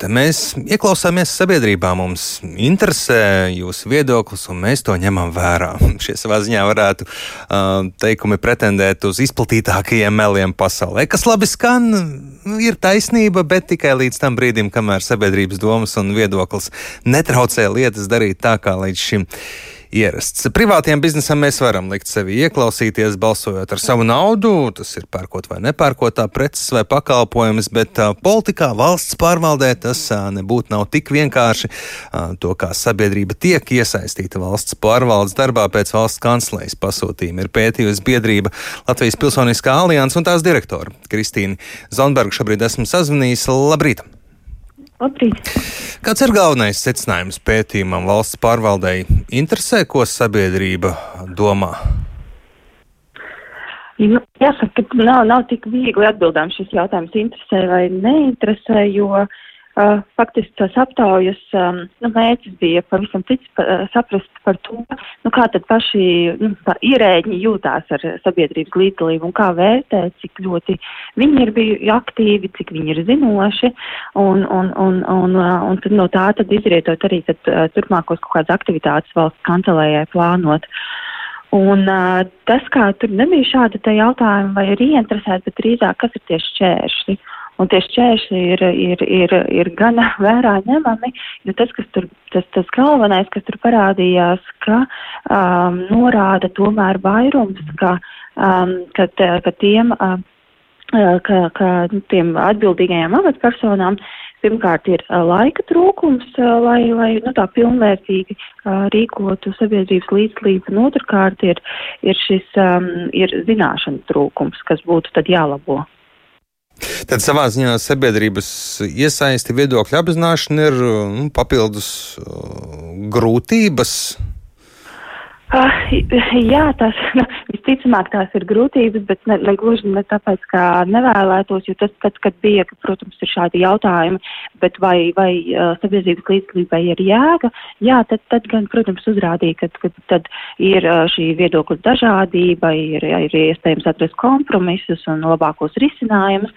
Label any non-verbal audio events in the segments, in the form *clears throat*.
Te mēs ieklausāmies sabiedrībā, mums interesē jūsu viedoklis, un mēs to ņemam vērā. *laughs* Šie savā ziņā varētu uh, teikumi pretendēt uz izplatītākajiem meliem pasaulē, kas labi skan, ir taisnība, bet tikai līdz tam brīdim, kamēr sabiedrības domas un viedoklis netraucē lietas darīt tā, kā līdz šim ierasts. Privātiem biznesam mēs varam likt sevi ieklausīties, balsojot ar savu naudu, tas ir pērkot vai nepērkotā preces vai pakalpojumus, bet politikā, valsts pārvaldē tas nebūtu nav tik vienkārši. To, kā sabiedrība tiek iesaistīta valsts pārvaldes darbā pēc valsts kanclejas pasūtījuma, ir pētījusi biedrība Latvijas Pilsoniskā alianses un tās direktora Kristīna Zonberga. Šobrīd esmu sazvanījis. Labrīt! Labrīt. Kāds ir galvenais secinājums pētījumam valsts pārvaldei? Interesē, ko sabiedrība domā? Nu, jāsaka, ka nav, nav tik viegli atbildām šis jautājums, interesē vai neinteresē, jo uh, Uh, faktiski tās aptaujas um, nu, mērķis bija pavisam cits pa, uh, saprast par to, nu, kā tad paši nu, ierēģi jūtās ar sabiedrības līdzdalību un kā vērtē, cik ļoti viņi ir bijuši aktīvi, cik viņi ir zinoši, un, un, un, un, uh, un tad no tā tad izrietot arī tad, uh, turpmākos kaut kādas aktivitātes valsts kancelējai plānot. Un uh, tas, kā tur nebija šāda te jautājuma vai ir ieinteresēti, bet drīzāk, kas ir tieši šķēršļi. Un tie šķēršļi ir, ir, ir, ir gana *laughs* vērā ņemami, jo tas, kas tur, tas, tas galvenais, kas tur parādījās, ka um, norāda tomēr vairums, ka, um, ka, ka tiem, um, ka, ka tiem atbildīgajām amatpersonām pirmkārt ir uh, laika trūkums, lai, lai nu, tā pilnvērtīgi rīkotu sabiedrības līdzdalību, un otrkārt ir, ir šis um, ir zināšanu trūkums, kas būtu tad jālabo. Tad savā ziņā sabiedrības iesaisti viedokļu apzināšana ir nu, papildus uh, grūtības. Uh, jā, tas *laughs* nu, visticamāk tās ir grūtības, bet ne, ne gluži ne tāpēc, ka nevēlētos, jo tas, tad, kad bija, ka, protams, ir šādi jautājumi, bet vai, vai uh, sabiedrības līdzdalībai ir jēga, jā, tad, tad gan, protams, uzrādīja, ka, ka tad ir uh, šī viedokļa dažādība, ir, ir iespējams atrast kompromisus un labākos risinājumus.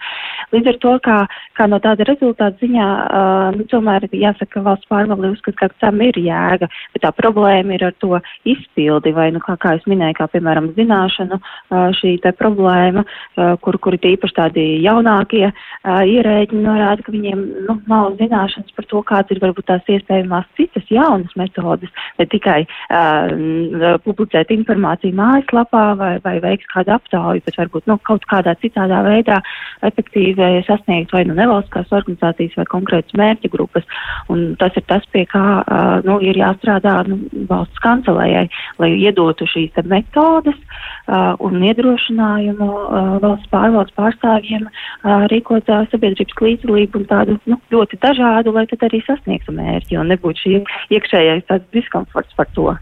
Līdz ar to, kā, kā no tāda rezultāta ziņā, uh, nu, tomēr jāsaka, ka valsts pārvalde uzskata, ka tam ir jēga, bet tā problēma ir ar to izpildu izpildi, vai, nu, kā, kā es minēju, kā piemēram zināšanu šī te problēma, kur, kur ir īpaši tādi jaunākie ierēģi norāda, ka viņiem nu, nav zināšanas par to, kādas ir varbūt tās iespējamās citas jaunas metodas, ne tikai publicēt informāciju mājaslapā vai, vai veikt kādu aptauju, bet varbūt nu, kaut kādā citādā veidā efektīvi sasniegt vai nu nevalstiskās organizācijas vai konkrētas mērķa grupas. Un tas ir tas, pie kā nu, ir jāstrādā nu, valsts kancelējai, lai iedotu šīs metodes uh, un iedrošinājumu uh, valsts pārvaldes pārstāvjiem uh, rīkot uh, sabiedrības līdzdalību un tādu nu, ļoti dažādu, lai tad arī sasniegtu mērķi un nebūtu šī iekšējais tāds diskomforts par to.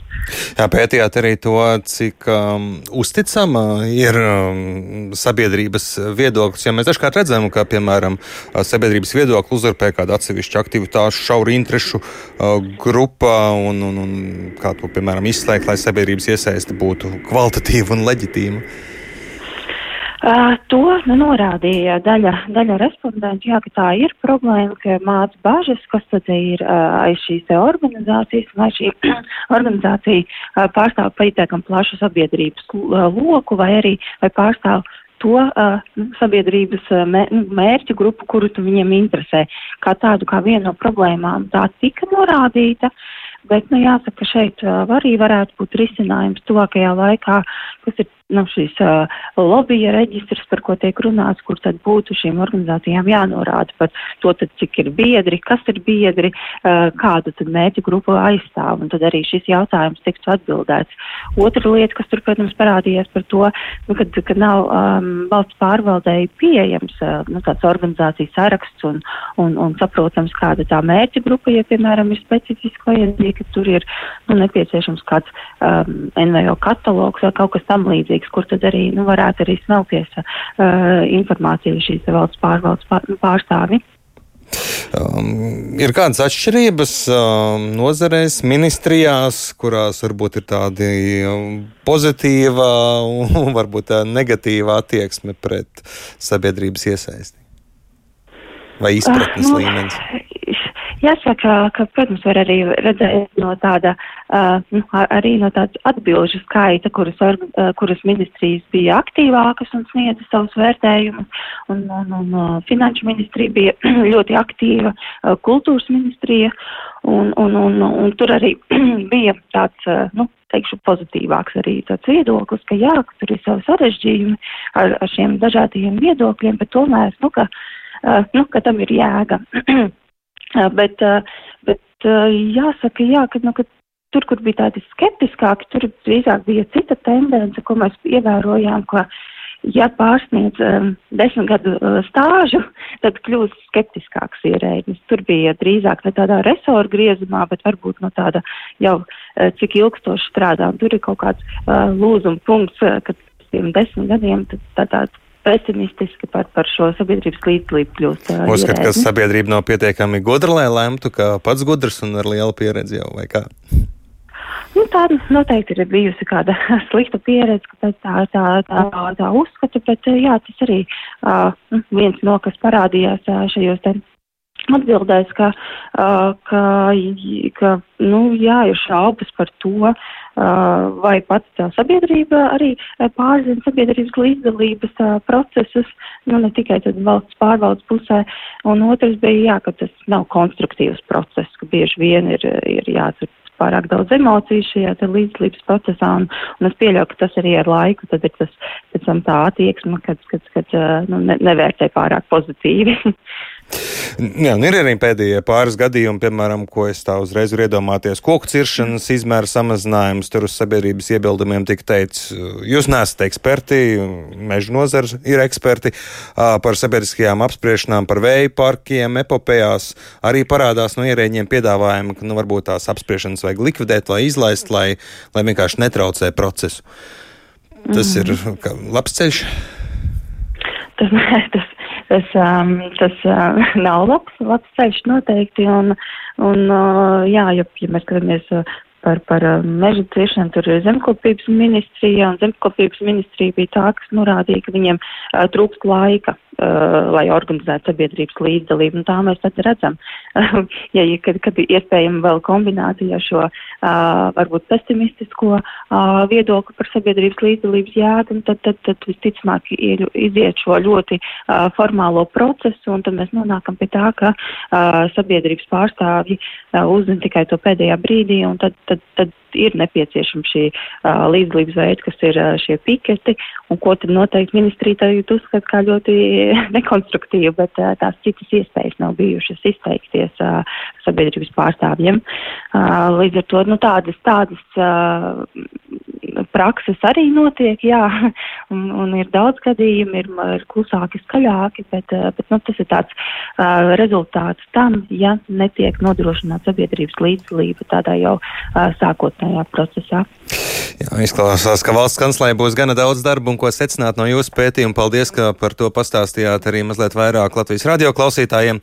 Jā, pētījāt arī to, cik um, uzticama ir um, sabiedrības viedoklis. Ja mēs dažkārt redzam, ka, piemēram, sabiedrības viedokli uzurpē kāda atsevišķa aktivitāšu, šauru interešu uh, grupa un, un, un kā to, piemēram, izslēgt, lai sabiedrības iesaiste būtu kvalitatīva un leģitīma? Uh, to nu, norādīja daļa, daļa respondentu, jā, ka tā ir problēma, ka māca bažas, kas tad ir uh, aiz šīs te organizācijas, vai šī *clears throat* organizācija uh, pārstāv pietiekam plašu sabiedrības uh, loku, vai arī vai pārstāv to uh, sabiedrības uh, mērķu grupu, kuru tu viņiem interesē. Kā tādu, kā vienu no problēmām tā tika norādīta. Bet, nu, jāsaka, šeit uh, arī varētu būt risinājums tuvākajā laikā, kas ir nu, šīs uh, lobija reģistrs, par ko tiek runāts, kur tad būtu šīm organizācijām jānorāda par to, tad, cik ir biedri, kas ir biedri, uh, kādu tad mērķu grupu aizstāv, un tad arī šis jautājums tiktu atbildēts. Otra lieta, kas tur, protams, parādījās par to, nu, kad, kad nav um, valsts pārvaldēji pieejams uh, nu, tāds organizācijas saraksts un, un, un saprotams, kāda tā mērķa grupa, ja, piemēram, ir specifiski vajadzīgi, ka tur ir nu, nepieciešams kāds um, NVO katalogs vai kaut kas tam līdzīgs kur tad arī nu, varētu arī smelties uh, informācija šīs valsts pārvaldes pār, pārstāvi. Um, ir kādas atšķirības um, nozarēs, ministrijās, kurās varbūt ir tāda um, pozitīva un *laughs* varbūt tā negatīva attieksme pret sabiedrības iesaisti? Vai izpratnes uh, nu, līmenis? Jāsaka, ka, protams, var arī redzēt no tāda, uh, nu, arī no tādas atbilžu skaita, kuras, uh, kuras ministrijas bija aktīvākas un sniedza savus vērtējumus, un, un, un uh, finanšu ministrija bija *clears throat* ļoti aktīva, kultūras ministrija, un, un, un, un, tur arī *clears throat* bija tāds, nu, teikšu, pozitīvāks arī tāds viedoklis, ka jā, ka tur ir savi sarežģījumi ar, ar šiem dažādiem viedokļiem, bet tomēr, nu, ka, nu, ka tam ir jēga. *clears throat* Bet, bet jāsaka, jā, ka, nu, ka tur, kur bija tādi skeptiskāki, tur drīzāk bija cita tendence, ko mēs ievērojām, ka, ja pārsniedz um, desmit gadu uh, stāžu, tad kļūst skeptiskāks ierēģis. Tur bija drīzāk ne tādā resoru griezumā, bet varbūt no tāda jau uh, cik ilgstoši strādā. Un tur ir kaut kāds uh, lūzuma punkts, uh, kad tiem desmit gadiem tad, tad tāds pesimistiski par, par šo sabiedrības līdzdalību kļūst. Uzskat, ka sabiedrība nav pietiekami gudra, lai lemtu, ka pats gudrs un ar lielu pieredzi jau vai kā? Nu, tā noteikti ir bijusi kāda *laughs* slikta pieredze, tā, tā, tā, tā, tā uzskata, bet jā, tas arī uh, viens no, kas parādījās uh, šajos te atbildēs, ka, uh, ka, ka nu, jā, ir šaubas par to, uh, vai pats tā sabiedrība arī pārzina sabiedrības līdzdalības procesus, nu, ne tikai tad valsts pārvaldes pusē, un otrs bija, jā, ka tas nav konstruktīvs process, ka bieži vien ir, ir jāatcer pārāk daudz emociju šajā līdzdalības procesā, un, un es pieļauju, ka tas arī ar laiku tad ir tas, pēc tam tā attieksme, kad, kad, kad nu, ne, nevērtē pārāk pozitīvi. *laughs* Jā, ir arī pēdējie pāris gadījumi, piemēram, ko es tā uzreiz varu iedomāties. Koku ciršanas izmēra samazinājums, tur uz sabiedrības iebildumiem tika teikts, jūs neesat eksperti, meža nozars ir eksperti par sabiedriskajām apspriešanām, par vēju parkiem, epopējās. Arī parādās no ierēģiem piedāvājumi, ka nu, varbūt tās apspriešanas vajag likvidēt vai izlaist, lai, lai vienkārši netraucē procesu. Tas mm. ir labs ceļš. Tas, *laughs* tas tas, um, tas uh, *laughs* nav labs, labs ceļš noteikti. Un, un uh, jā, ja, ja mēs skatāmies uh, par, par uh, meža ciešanu, tur ir zemkopības ministrija, un zemkopības ministrija bija tā, kas norādīja, ka viņiem uh, trūkst laika lai organizētu sabiedrības līdzdalību. Un tā mēs tad redzam, *laughs* ja, kad, kad iespējama vēl kombinācija šo uh, varbūt pesimistisko uh, viedokli par sabiedrības līdzdalības jēgu, tad, tad, tad visticamāk ir, iziet šo ļoti formālo procesu, un tad mēs nonākam pie tā, ka sabiedrības pārstāvji uzzina tikai to pēdējā brīdī, un tad, tad, tad ir nepieciešama šī uh, līdzdalības veida, kas ir uh, šie piketi, un ko tad noteikti ministrija tagad uzskata kā ļoti *laughs* nekonstruktīvu, bet uh, tās citas iespējas nav bijušas izteikties uh, sabiedrības pārstāvjiem. Uh, līdz ar to nu, tādas, tādas uh, prakses arī notiek, jā, *laughs* un, un ir daudz gadījumu, ir, ir klusāki, skaļāki, bet, bet nu, tas ir tāds uh, rezultāts tam, ja netiek nodrošināta sabiedrības līdzdalība tādā jau uh, sākotnējā procesā. Jā, izklausās, ka valsts kanslē būs gana daudz darba un ko secināt no jūsu pētījuma. Paldies, ka par to pastāstījāt arī mazliet vairāk Latvijas radio klausītājiem.